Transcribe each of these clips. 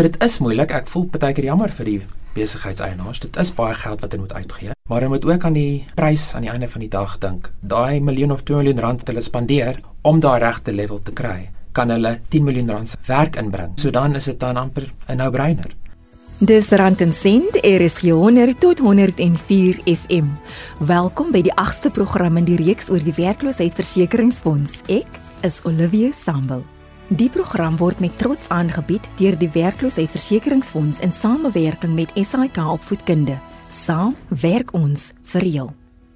So dit is moeilik. Ek voel baie keer jammer vir die besigheidseienaars. Dit is baie geld wat hulle moet uitgee, maar hulle moet ook aan die prys aan die einde van die dag dink. Daai miljoen of 2 miljoen rand wat hulle spandeer om daai regte level te kry, kan hulle 10 miljoen rand werk inbring. So dan is dit dan amper 'n no-brainer. Dis Rand en Sent, is 100 tot 104 FM. Welkom by die 8ste program in die reeks oor die werkloosheidsversekeringsfonds. Ek is Olivia Sambul. Die program word met trots aangebied deur die werkloosheidsversekeringsfonds in samewerking met SAIK Opvoedkunde. Saam werk ons vir jou.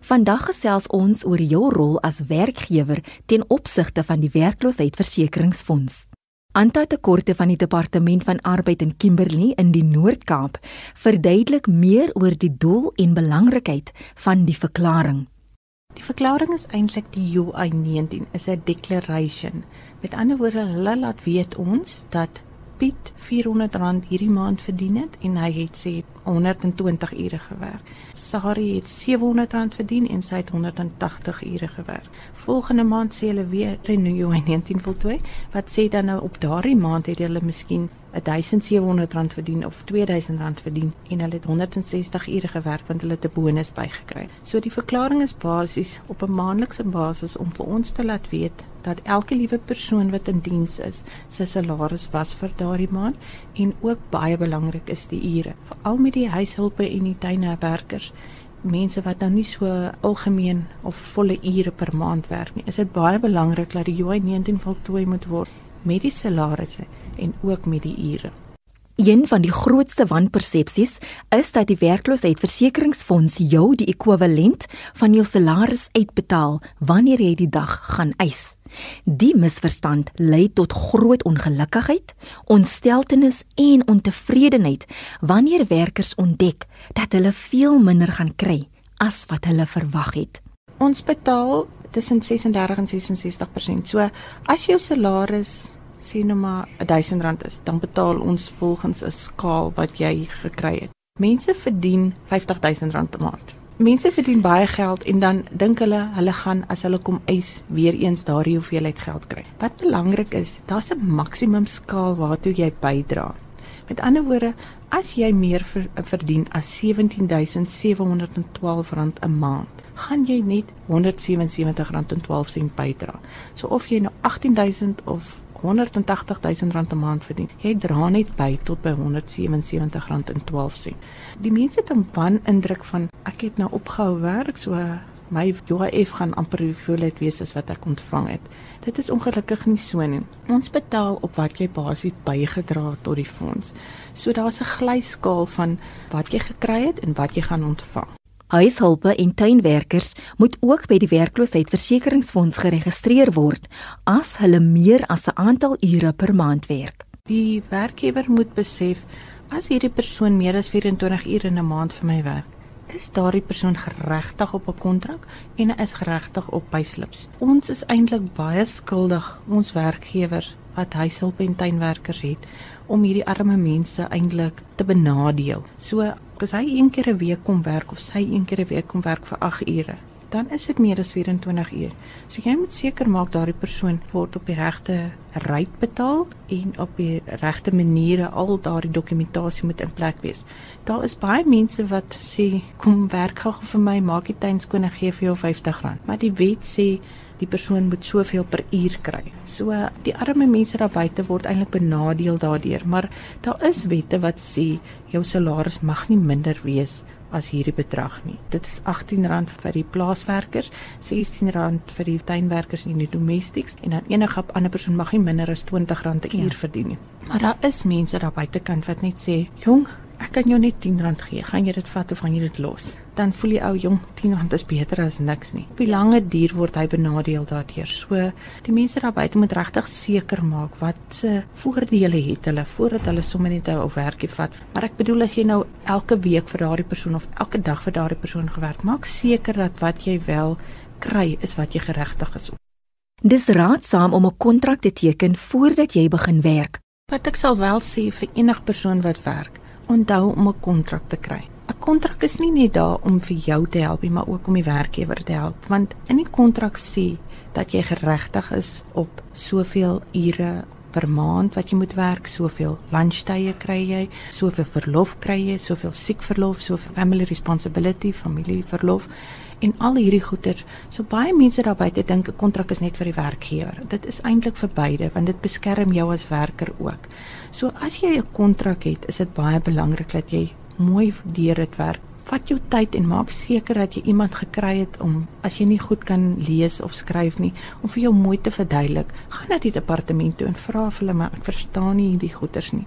Vandag gesels ons oor jou rol as werkgewer ten opsigte van die werkloosheidsversekeringsfonds. Aantal tekorte van die departement van arbeid in Kimberley in die Noord-Kaap verduidelik meer oor die doel en belangrikheid van die verklaring. Die verklaring is eintlik die UI19 is 'n declaration. Met ander woorde, hulle laat weet ons dat Piet R400 hierdie maand verdien het en hy het sê 120 ure gewerk. Sari het R700 verdien en sy het 180 ure gewerk. Volgende maand sê hulle weer renew in 19 voltooi. Wat sê dan nou op daardie maand het hulle miskien R1700 verdien of R2000 verdien en hulle het 160 ure gewerk want hulle het 'n bonus bygekry. So die verklaring is basies op 'n maandelikse basis om vir ons te laat weet dat elke liewe persoon wat in diens is, sy salaris was vir daardie maand en ook baie belangrik is die ure. Veral met die huishulpe en die tuinwerkers mense wat nou nie so algemeen of volle ure per maand werk nie. Is dit baie belangrik dat die UI19 voltooi moet word met die salarisse en ook met die ure. Een van die grootste wanpersepsies is dat die werkloosheidsversekeringsfonds jou die ekwivalent van jou salaris uitbetaal wanneer jy die dag gaan eis. Die misverstand lei tot groot ongelukkigheid, ontsteltenis en ontevredenheid wanneer werkers ontdek dat hulle veel minder gaan kry as wat hulle verwag het. Ons betaal tussen 36 en 66%. So as jou salaris sien nou maar R1000 is, dan betaal ons volgens 'n skaal wat jy gekry het. Mense verdien R50000 'n maand. Mense verdien baie geld en dan dink hulle hulle gaan as hulle kom eis weer eens daardie hoeveelheid geld kry. Wat belangrik is, daar's 'n maksimum skaal waartoe jy bydra. Met ander woorde, as jy meer ver, verdien as R17712 'n maand, gaan jy net R177.12 bydra. So of jy nou 18000 of 180 000 rand 'n maand verdien. Jy dra net by tot by 177 rand en 12 sent. Die mense het 'n wan indruk van ek het nou opgehou werk so my UIF gaan amper hoeveel dit wees as wat ek ontvang het. Dit is ongelukkig nie so nie. Ons betaal op wat jy basies bygedra het tot die fonds. So daar's 'n glyskaal van wat jy gekry het en wat jy gaan ontvang. Huishulpe en tuinwerkers moet ook by die werkloosheidsversekeringsfonds geregistreer word as hulle meer as 'n aantal ure per maand werk. Die werkgewer moet besef as hierdie persoon meer as 24 ure in 'n maand vir my werk, is daardie persoon geregtig op 'n kontrak en hy is geregtig op payslips. Ons is eintlik baie skuldig ons werkgewers wat huishulp en tuinwerkers het om hierdie arme mense eintlik te benadeel. So as hy een keer 'n week kom werk of sy een keer 'n week kom werk vir 8 ure, dan is dit meer as 24 uur. So jy moet seker maak daardie persoon word op die regte rate betaal en op die regte maniere al daardie dokumentasie moet in plek wees. Daar is baie mense wat sê kom werk gou vir my, maak die tuin skoon en gee vir jou R50. Maar die wet sê die persoon moet soveel per uur kry. So die arme mense daar buite word eintlik benadeel daardeur, maar daar is wette wat sê jou salaris mag nie minder wees as hierdie bedrag nie. Dit is R18 vir die plaaswerkers, R16 vir die tuinwerkers en die domestics en dan enige ander persoon mag nie minder as R20 'n uur ja. verdien nie. Maar daar is mense daar buitekant wat net sê, "Jong, ek kan jou net R10 gee. Gaan jy dit vat of gaan jy dit los?" Dan voel die ou jong R10 is beter as niks nie. Op die lange duur word hy benadeel daardeur. So die mense daar buite moet regtig seker maak wat se voordele het hulle voordat hulle sommer net 'n werkie vat. Maar ek bedoel as jy nou elke week vir daardie persoon of elke dag vir daardie persoon gewerk, maak seker dat wat jy wel kry is wat jy geregtig is. Dis raadsaam om 'n kontrak te teken voordat jy begin werk. Wat ek sal wel sê vir enige persoon wat werk, onthou om 'n kontrak te kry. 'n kontrak is nie net daar om vir jou te help nie, maar ook om die werkgewer te help, want in die kontrak sê dat jy geregtig is op soveel ure per maand wat jy moet werk, soveel lunchtye kry jy, soveel verlof kry jy, soveel siekverlof, soveel family responsibility, familieverlof en al hierdie goeder. So baie mense daar buite dink 'n kontrak is net vir die werkgewer. Dit is eintlik vir beide want dit beskerm jou as werker ook. So as jy 'n kontrak het, is dit baie belangrik dat jy mooi deur dit werk. Vat jou tyd en maak seker dat jy iemand gekry het om as jy nie goed kan lees of skryf nie, om vir jou mooi te verduidelik. Gaan na die departement toe en vra vir hulle maar ek verstaan nie hierdie goeters nie.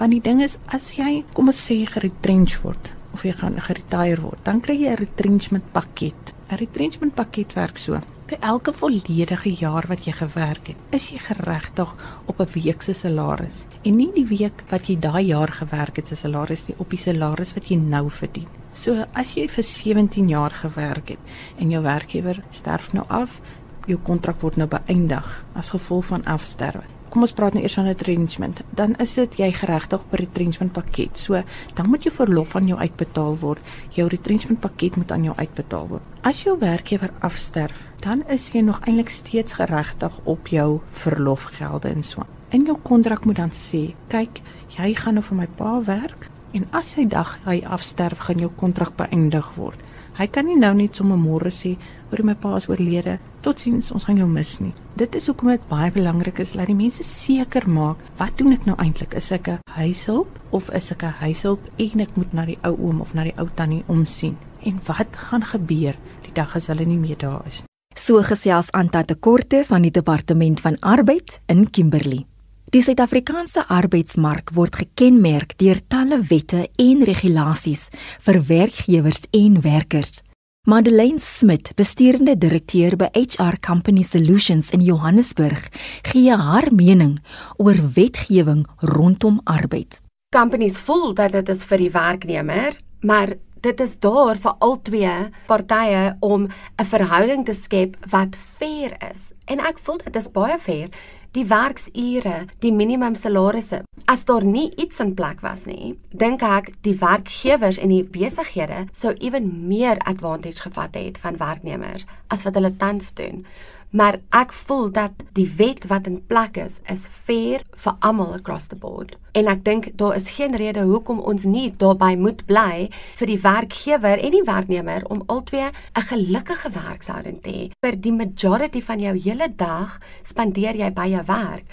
Want die ding is as jy kom ons sê geretrench word, of jy gaan geretire word, dan kry jy 'n retrenchment pakket. 'n Retrenchment pakket werk so. Vir elke volledige jaar wat jy gewerk het, is jy geregtig op 'n week se salaris. En nie die week wat jy daai jaar gewerk het se salaris nie, op die salaris wat jy nou verdien. So as jy vir 17 jaar gewerk het en jou werkgewer sterf nou af, jou kontrak word nou beëindig as gevolg van afsterwe kom ons praat nou eers van 'n retrenchment. Dan is dit jy geregtig op 'n retrenchment pakket. So, dan moet jou verlof aan jou uitbetaal word. Jou retrenchment pakket moet aan jou uitbetaal word. As jou werkgewer afsterf, dan is jy nog eintlik steeds geregtig op jou verlofgelde en so. In jou kontrak moet dan sê, kyk, jy gaan nou vir my pa werk en as hy dag hy afsterf, gaan jou kontrak beëindig word. Hy kan nie nou net sommer môre sê, "Hoor my pa is oorlede. Totsiens, ons gaan jou mis nie." Dit is hoekom dit baie belangrik is dat die mense seker maak, wat doen ek nou eintlik? Is ek 'n huishulp of is ek 'n huishulp en ek moet na die ou oom of na die ou tannie omsien? En wat gaan gebeur die dag as hulle nie meer daar is nie? So gesels Anta Tekorte van die Departement van Arbeid in Kimberley. Die Suid-Afrikaanse arbeidsmark word gekenmerk deur talle wette en regulasies vir werkgewers en werkers. Madeleine Smit, besturende direkteur by HR Company Solutions in Johannesburg, gee haar mening oor wetgewing rondom arbeid. Companies voel dat dit is vir die werknemer, maar dit is daar vir albei partye om 'n verhouding te skep wat fair is. En ek voel dit is baie fair die werksure, die minimum salarisse. As daar nie iets in plek was nie, dink ek die werkgewers en die besighede sou ewen meer advantage gevat het van werknemers as wat hulle tans doen maar ek voel dat die wet wat in plek is is fair vir almal across the board. En ek dink daar is geen rede hoekom ons nie daarbey moet bly vir die werkgewer en die werknemer om albei 'n gelukkige werkshouding te hê. Vir die majority van jou hele dag spandeer jy by jou werk.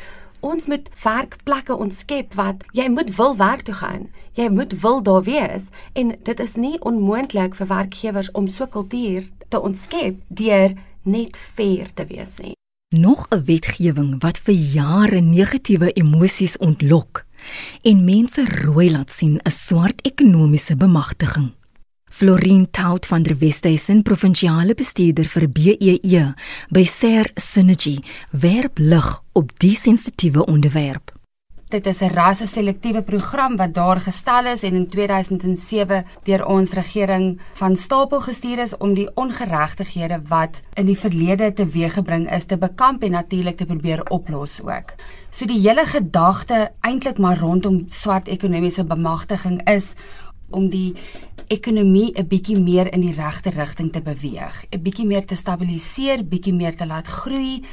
Ons moet werkplekke ontskep wat jy moet wil werk toe gaan. Jy moet wil daar wees en dit is nie onmoontlik vir werkgewers om so kultuur te ontskep deur net fair te wees nie. Nog 'n wetgewing wat vir jare negatiewe emosies ontlok en mense rooi laat sien 'n swart ekonomiese bemagtiging. Florin Tout van der Westhuizen, provinsiale bestuurder vir BEE by Ser Synergy, werp lig op die sensitiewe onderwerp. Dit is 'n rasse-selektiewe program wat daar gestel is en in 2007 deur ons regering van stapel gestuur is om die ongeregtighede wat in die verlede teweeggebring is te bekamp en natuurlik te probeer oplos ook. So die hele gedagte eintlik maar rondom swart ekonomiese bemagtiging is om die ekonomie 'n bietjie meer in die regte rigting te beweeg, 'n bietjie meer te stabiliseer, bietjie meer te laat groei,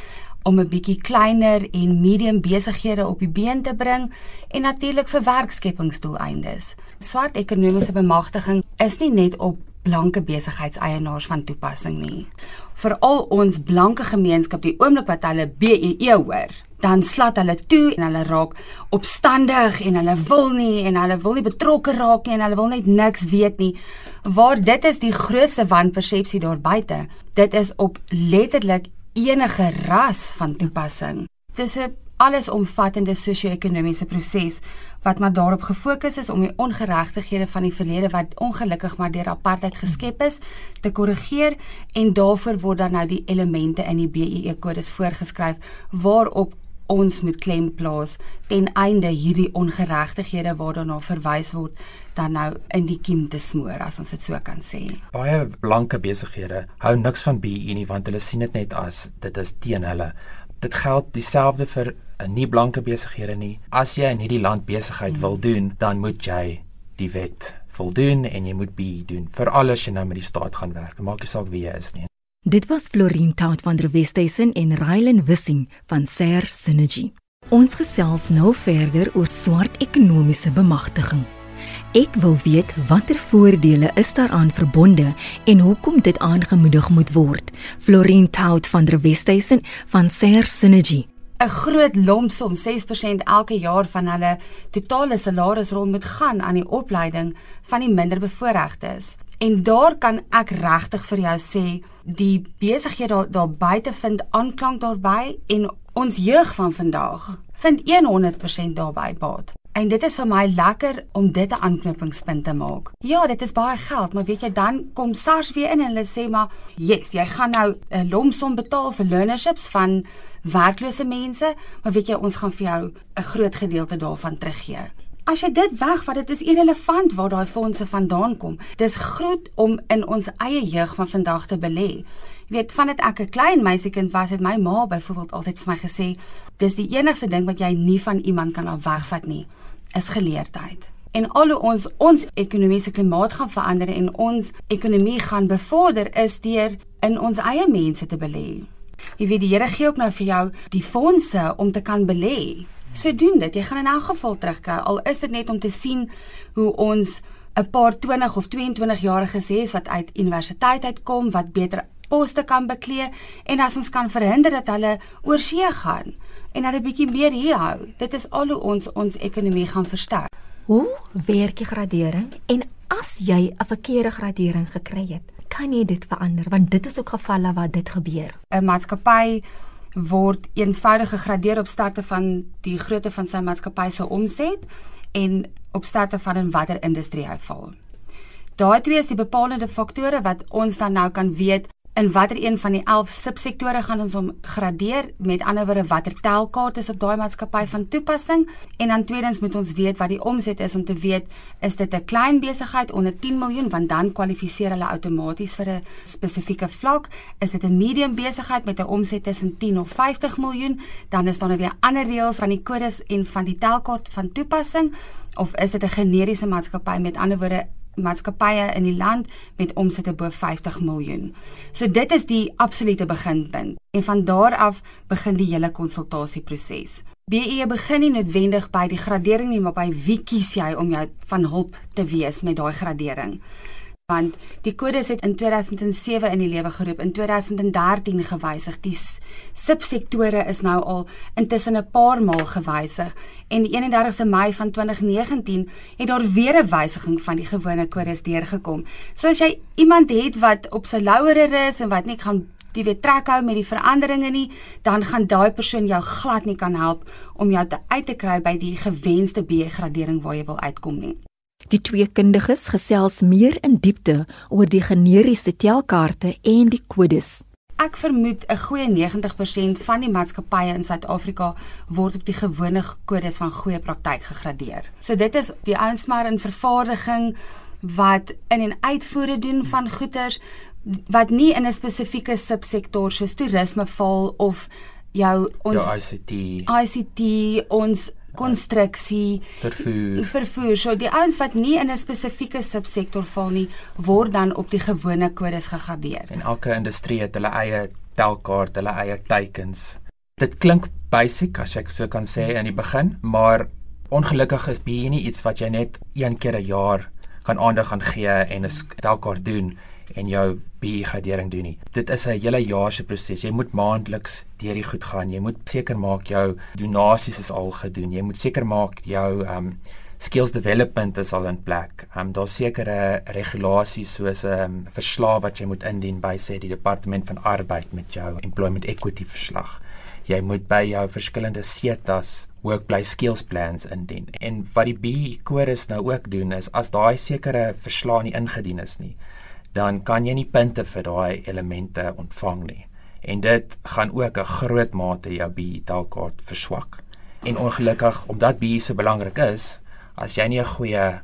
om 'n bietjie kleiner en medium besighede op die been te bring en natuurlik vir werkskepingsdoeleindes. Swart ekonomiese bemagtiging is nie net op blanke besigheidseienaars van toepassing nie. Vir al ons blanke gemeenskap die oomblik wat hulle BEE hoor, dan slat hulle toe en hulle raak opstandig en hulle wil nie en hulle wil nie betrokke raak nie en hulle wil net niks weet nie. Waar dit is die grootste wanpersepsie daar buite. Dit is op letterlik enige ras van toepassing. Dis 'n allesomvattende sosio-ekonomiese proses wat maar daarop gefokus is om die ongeregtighede van die verlede wat ongelukkig maar deur apartheid geskep is te korrigeer en daarvoor word dan nou die elemente in die BEE kodes voorgeskryf waarop ons moet klem plaas ten einde hierdie ongeregtighede waarna verwys word dan nou in die kiem te smoor as ons dit so kan sê. Baie blanke besighede hou niks van BE nie want hulle sien dit net as dit is teen hulle. Dit geld dieselfde vir 'n nie blanke besighede nie. As jy in hierdie land besigheid hmm. wil doen, dan moet jy die wet voldoen en jy moet BE doen vir alles jy nou met die staat gaan werk. Maak nie saak wie jy is nie. Dit was Florin Tout van der Westhuizen en Rylan Wissing van Ser Synergy. Ons gesels nou verder oor swart ekonomiese bemagtiging. Ek wil weet watter voordele is daaraan verbonde en hoekom dit aangemoedig moet word. Florien Tout van der Westhuizen van Ser Synergy. 'n Groot lompsom 6% elke jaar van hulle totale salarisrol moet gaan aan die opleiding van die minderbevoorregtes. En daar kan ek regtig vir jou sê, die besighede daar, daar buite vind aanklank daarbey en ons jeug van vandag vind 100% daarbey baat. En dit is vir my lekker om dit 'n aanknopingspunt te maak. Ja, dit is baie geld, maar weet jy dan kom SARS weer in en hulle sê maar, "Yes, jy gaan nou 'n lomsom betaal vir learnerships van werklose mense, maar weet jy ons gaan vir jou 'n groot gedeelte daarvan teruggee." As jy dit wegvat, dit is irrelevant waar daai fondse vandaan kom. Dis groot om in ons eie jeug van vandag te belê. Jy weet, vandat ek 'n klein meisiekind was, het my ma byvoorbeeld altyd vir my gesê, dis die enigste ding wat jy nie van iemand kan af wegvat nie is geleerdheid. En al hoe ons ons ekonomiese klimaat gaan verander en ons ekonomie gaan bevorder is deur in ons eie mense te belê. Jy weet die Here gee ook nou vir jou die fondse om te kan belê. So doen dit. Jy gaan in elk geval terugkry al is dit net om te sien hoe ons 'n paar 20 of 22 jariges het wat uit universiteit uitkom wat beter poste kan beklee en as ons kan verhinder dat hulle oor see gaan en hulle bietjie meer hier hou. Dit is al hoe ons ons ekonomie gaan versterk. Hoe werk die gradering en as jy 'n verkeerde gradering gekry het, kan jy dit verander want dit is ook gevalle waar dit gebeur. 'n Maatskappy word eenvoudig gegradeer op sterkte van die grootte van sy maatskappy se omset en op sterkte van in watter industrie hy val. Daai twee is die bepalende faktore wat ons dan nou kan weet in watter een van die 11 subsektore gaan ons hom gradeer? Met ander woorde watter telkaart is op daai maatskappy van toepassing? En dan tweedens moet ons weet wat die omset is om te weet is dit 'n klein besigheid onder 10 miljoen? Want dan kwalifiseer hulle outomaties vir 'n spesifieke vlak. Is dit 'n medium besigheid met 'n omset tussen 10 of 50 miljoen? Dan is daar nou weer ander reëls van die kodes en van die telkaart van toepassing. Of is dit 'n generiese maatskappy? Met ander woorde maatskappye in die land met omsette bo 50 miljoen. So dit is die absolute beginpunt en van daar af begin die hele konsultasieproses. BE begin nie noodwendig by die gradering nie, maar by wie kies jy om jou van hulp te wees met daai gradering want die kodes het in 2007 in die lewe geroep in 2013 gewysig die subsektore is nou al intussen 'n paar maal gewysig en die 31ste Mei van 2019 het daar weer 'n wysiging van die gewone kodes deurgekom. So as jy iemand het wat op sy louere is en wat net gaan die weer trek hou met die veranderinge nie dan gaan daai persoon jou glad nie kan help om jou te uit te kry by die gewenste B-gradering waar jy wil uitkom nie Die twee kundiges gesels meer in diepte oor die generiese telkaarte en die kodes. Ek vermoed 'n goeie 90% van die maatskappye in Suid-Afrika word op die gewone kodes van goeie praktyk gegradeer. So dit is die ouens maar in vervaardiging wat in en uitvoere doen van goederes wat nie in 'n spesifieke subsektor soos toerisme val of jou ons jou ICT ICT ons konstruksie, vervoer. Vervoer. So die ouens wat nie in 'n spesifieke subsektor val nie, word dan op die gewone kodes gegradeer. En elke industrie het hulle eie telkaart, hulle eie teikens. Dit klink basic as ek so kan sê in die begin, maar ongelukkig is hier nie iets wat jy net een keer 'n jaar kan aandag aan gee en 'n telkaart doen en jou B-gradering doen nie. Dit is 'n hele jaar se proses. Jy moet maandeliks deur die goed gaan. Jy moet seker maak jou donasies is al gedoen. Jy moet seker maak jou um skills development is al in plek. Um daar sekere regulasies soos 'n um, verslag wat jy moet indien by sê die departement van arbeid met jou employment equity verslag. Jy moet by jou verskillende SETAs workplace skills plans indien. En wat die B-kodes nou ook doen is as daai sekere verslag nie ingedien is nie, dan kan jy nie punte vir daai elemente ontvang nie. En dit gaan ook 'n groot mate jou BE taalkaart verswak. En ongelukkig omdat BE so belangrik is, as jy nie 'n goeie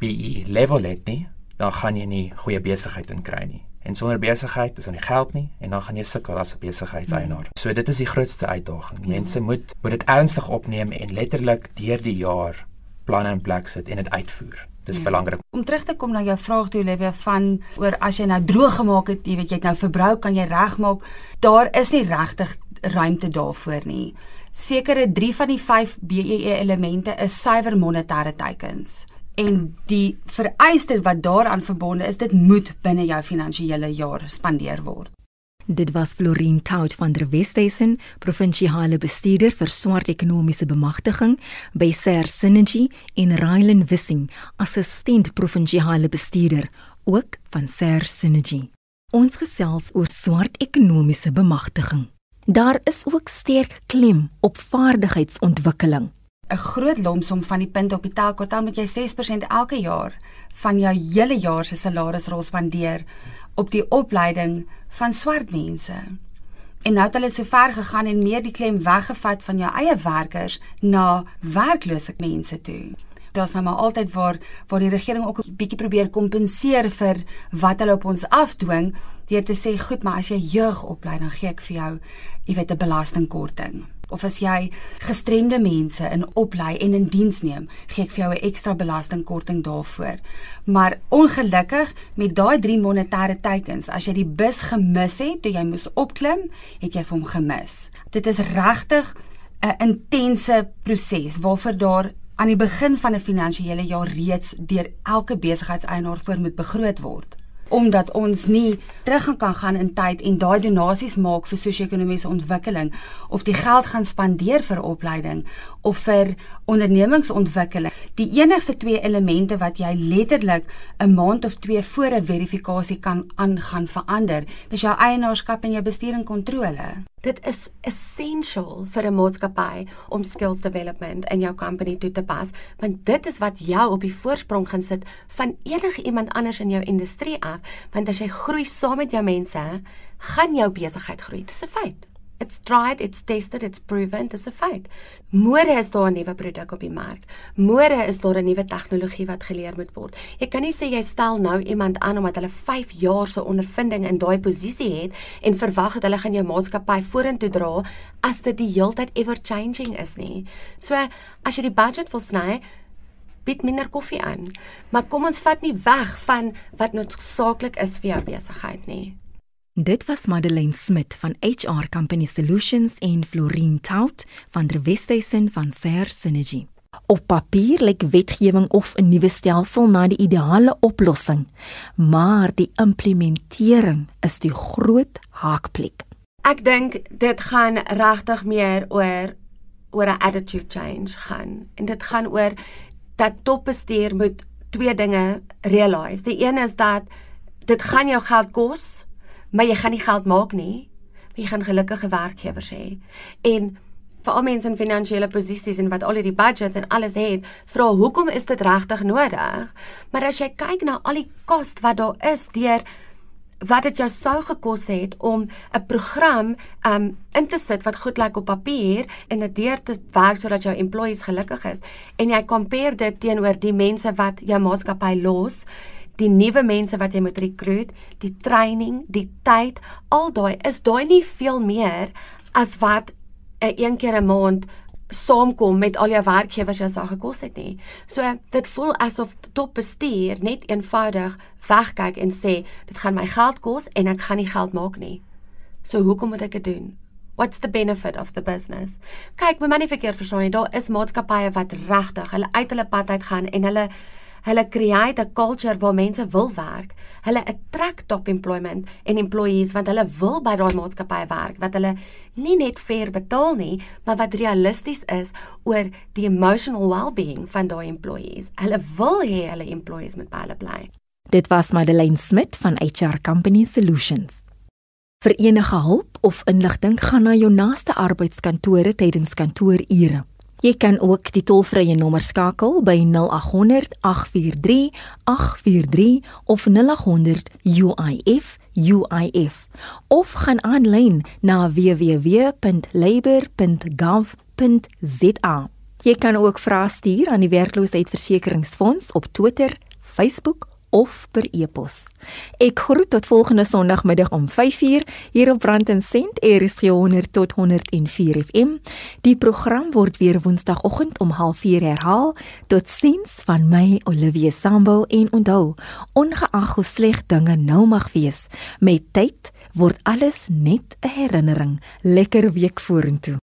BE level het nie, dan gaan jy nie goeie besigheid in kry nie. En sonder besigheid is dan nie geld nie en dan gaan jy sukkel as 'n besigheidseienaar. So dit is die grootste uitdaging. Mense moet moet dit ernstig opneem en letterlik deur die jaar planne in plek sit en dit uitvoer. Dis ja. belangrik. Om terug te kom na jou vraag toe Olivia van oor as jy nou droog gemaak het, jy weet jy het nou verbruik, kan jy regmaak? Daar is nie regtig ruimte daarvoor nie. sekere 3 van die 5 BEE elemente is suiwer monetêre teikens. En die vereiste wat daaraan verbonde is, dit moet binne jou finansiële jaar spandeer word. Dit was Florien Tout van der Westhuizen, provinsiale bestuurder vir swart ekonomiese bemagtiging by Ser Synergy en Rylan Wissing, assistent provinsiale bestuurder ook van Ser Synergy. Ons gesels oor swart ekonomiese bemagtiging. Daar is ook sterk klem op vaardigheidsontwikkeling. 'n Groot lomsom van die punte op die telkwartaal moet jy 6% elke jaar van jou hele jaar se salarisrol spandeer op die opleiding van swart mense. En nou het hulle so ver gegaan en meer die klem weggevat van jou eie werkers na werklose mense toe. Daar's nou maar altyd waar waar die regering ook 'n bietjie probeer kompenseer vir wat hulle op ons afdwing deur te sê goed, maar as jy jeug oplei dan gee ek vir jou, jy weet 'n belastingkorting of as jy gestremde mense in oplei en in diens neem, gee ek vir jou 'n ekstra belastingkorting daarvoor. Maar ongelukkig met daai drie monetêre teikens, as jy die bus gemis het toe jy moes opklim, het jy vir hom gemis. Dit is regtig 'n intense proses waarvoor daar aan die begin van 'n finansiële jaar reeds deur elke besigheidseienaar voor moet begroot word omdat ons nie terug kan gaan in tyd en daai donasies maak vir sosio-ekonomiese ontwikkeling of die geld gaan spandeer vir opleiding of vir ondernemingsontwikkeling. Die enigste twee elemente wat jy letterlik 'n maand of twee voor 'n verifikasie kan aangaan verander, dis jou eienaarskap en jou bestuur en kontrole. Dit is essential vir 'n maatskappy om skills development in jou company toe te pas, want dit is wat jou op die voorsprong gaan sit van enige iemand anders in jou industrie af, want as jy groei saam met jou mense, gaan jou besigheid groei. Dit is 'n feit. It's tried, it's tested, it's proven, dis 'n feit. Môre is daar 'n nuwe produk op die mark. Môre is daar 'n nuwe tegnologie wat geleer moet word. Jy kan nie sê jy stel nou iemand aan omdat hulle 5 jaar se ondervinding in daai posisie het en verwag dat hulle gaan jou maatskappy vorentoe dra as dit die heeltyd ever changing is nie. So as jy die budget wil sny, bied minder koffie aan. Maar kom ons vat nie weg van wat noodsaaklik is vir jou besigheid nie. Dit was Madeleine Smit van HR Company Solutions en Florine Tout van der Westhuizen van Ser Synergy. Op papier lyk wetgewing of 'n nuwe stelsel na die ideale oplossing, maar die implementering is die groot haakplek. Ek dink dit gaan regtig meer oor oor 'n attitude change gaan. En dit gaan oor dat topbestuur moet twee dinge realise. Die een is dat dit gaan jou geld kos maar jy gaan nie geld maak nie. Jy gaan gelukkige werkgewers hê. En vir al mense in finansiële posisies en wat al hierdie budgets en alles het, vra hoekom is dit regtig nodig? Maar as jy kyk na al die kos wat daar is deur wat dit jou sou gekos het om 'n program um in te sit wat goed lyk op papier en dit deur te werk sodat jou employees gelukkig is en jy compare dit teenoor die mense wat jou maatskappy los die nuwe mense wat jy moet rekruut, die training, die tyd, al daai is daai nie veel meer as wat 'n een, een keer 'n maand saamkom met al jou werkgewers jou sag gekos het nie. So dit voel asof topbestuur net eenvoudig wegkyk en sê dit gaan my geld kos en ek gaan nie geld maak nie. So hoekom moet ek dit doen? What's the benefit of the business? Kyk, my manie verkeer verstaan nie, daar is maatskappye wat regtig hulle uit hulle pad uit gaan en hulle Hulle create 'n culture waar mense wil werk. Hulle attract top employment en employees want hulle wil by daai maatskappy werk wat hulle nie net fair betaal nie, maar wat realisties is oor die emotional well-being van daai employees. Hulle wil hê hulle employees moet by hulle bly. Dit was Madeleine Smit van HR Company Solutions. Vir enige hulp of inligting gaan na jou naaste arbeidskantore tydens kantoorure. Jy kan ook die tolvrye nommer skakel by 0800 843 843 of 0800 UIF UIF of gaan aanlyn na www.labor.gov.za. Jy kan ook vrae stuur aan die werkloosheidsversekeringsfonds op Twitter, Facebook of per e-pos. Ek groet tot volgende Sondagmiddag om 5uur hier op Brand en Sent RSG 100 tot 104 FM. Die program word weer Woensdagoggend om 0.30 herhaal. Tot sins van my Olivia Sambo en onthou, ongeag hoe sleg dinge nou mag wees, met tyd word alles net 'n herinnering. Lekker week vorentoe.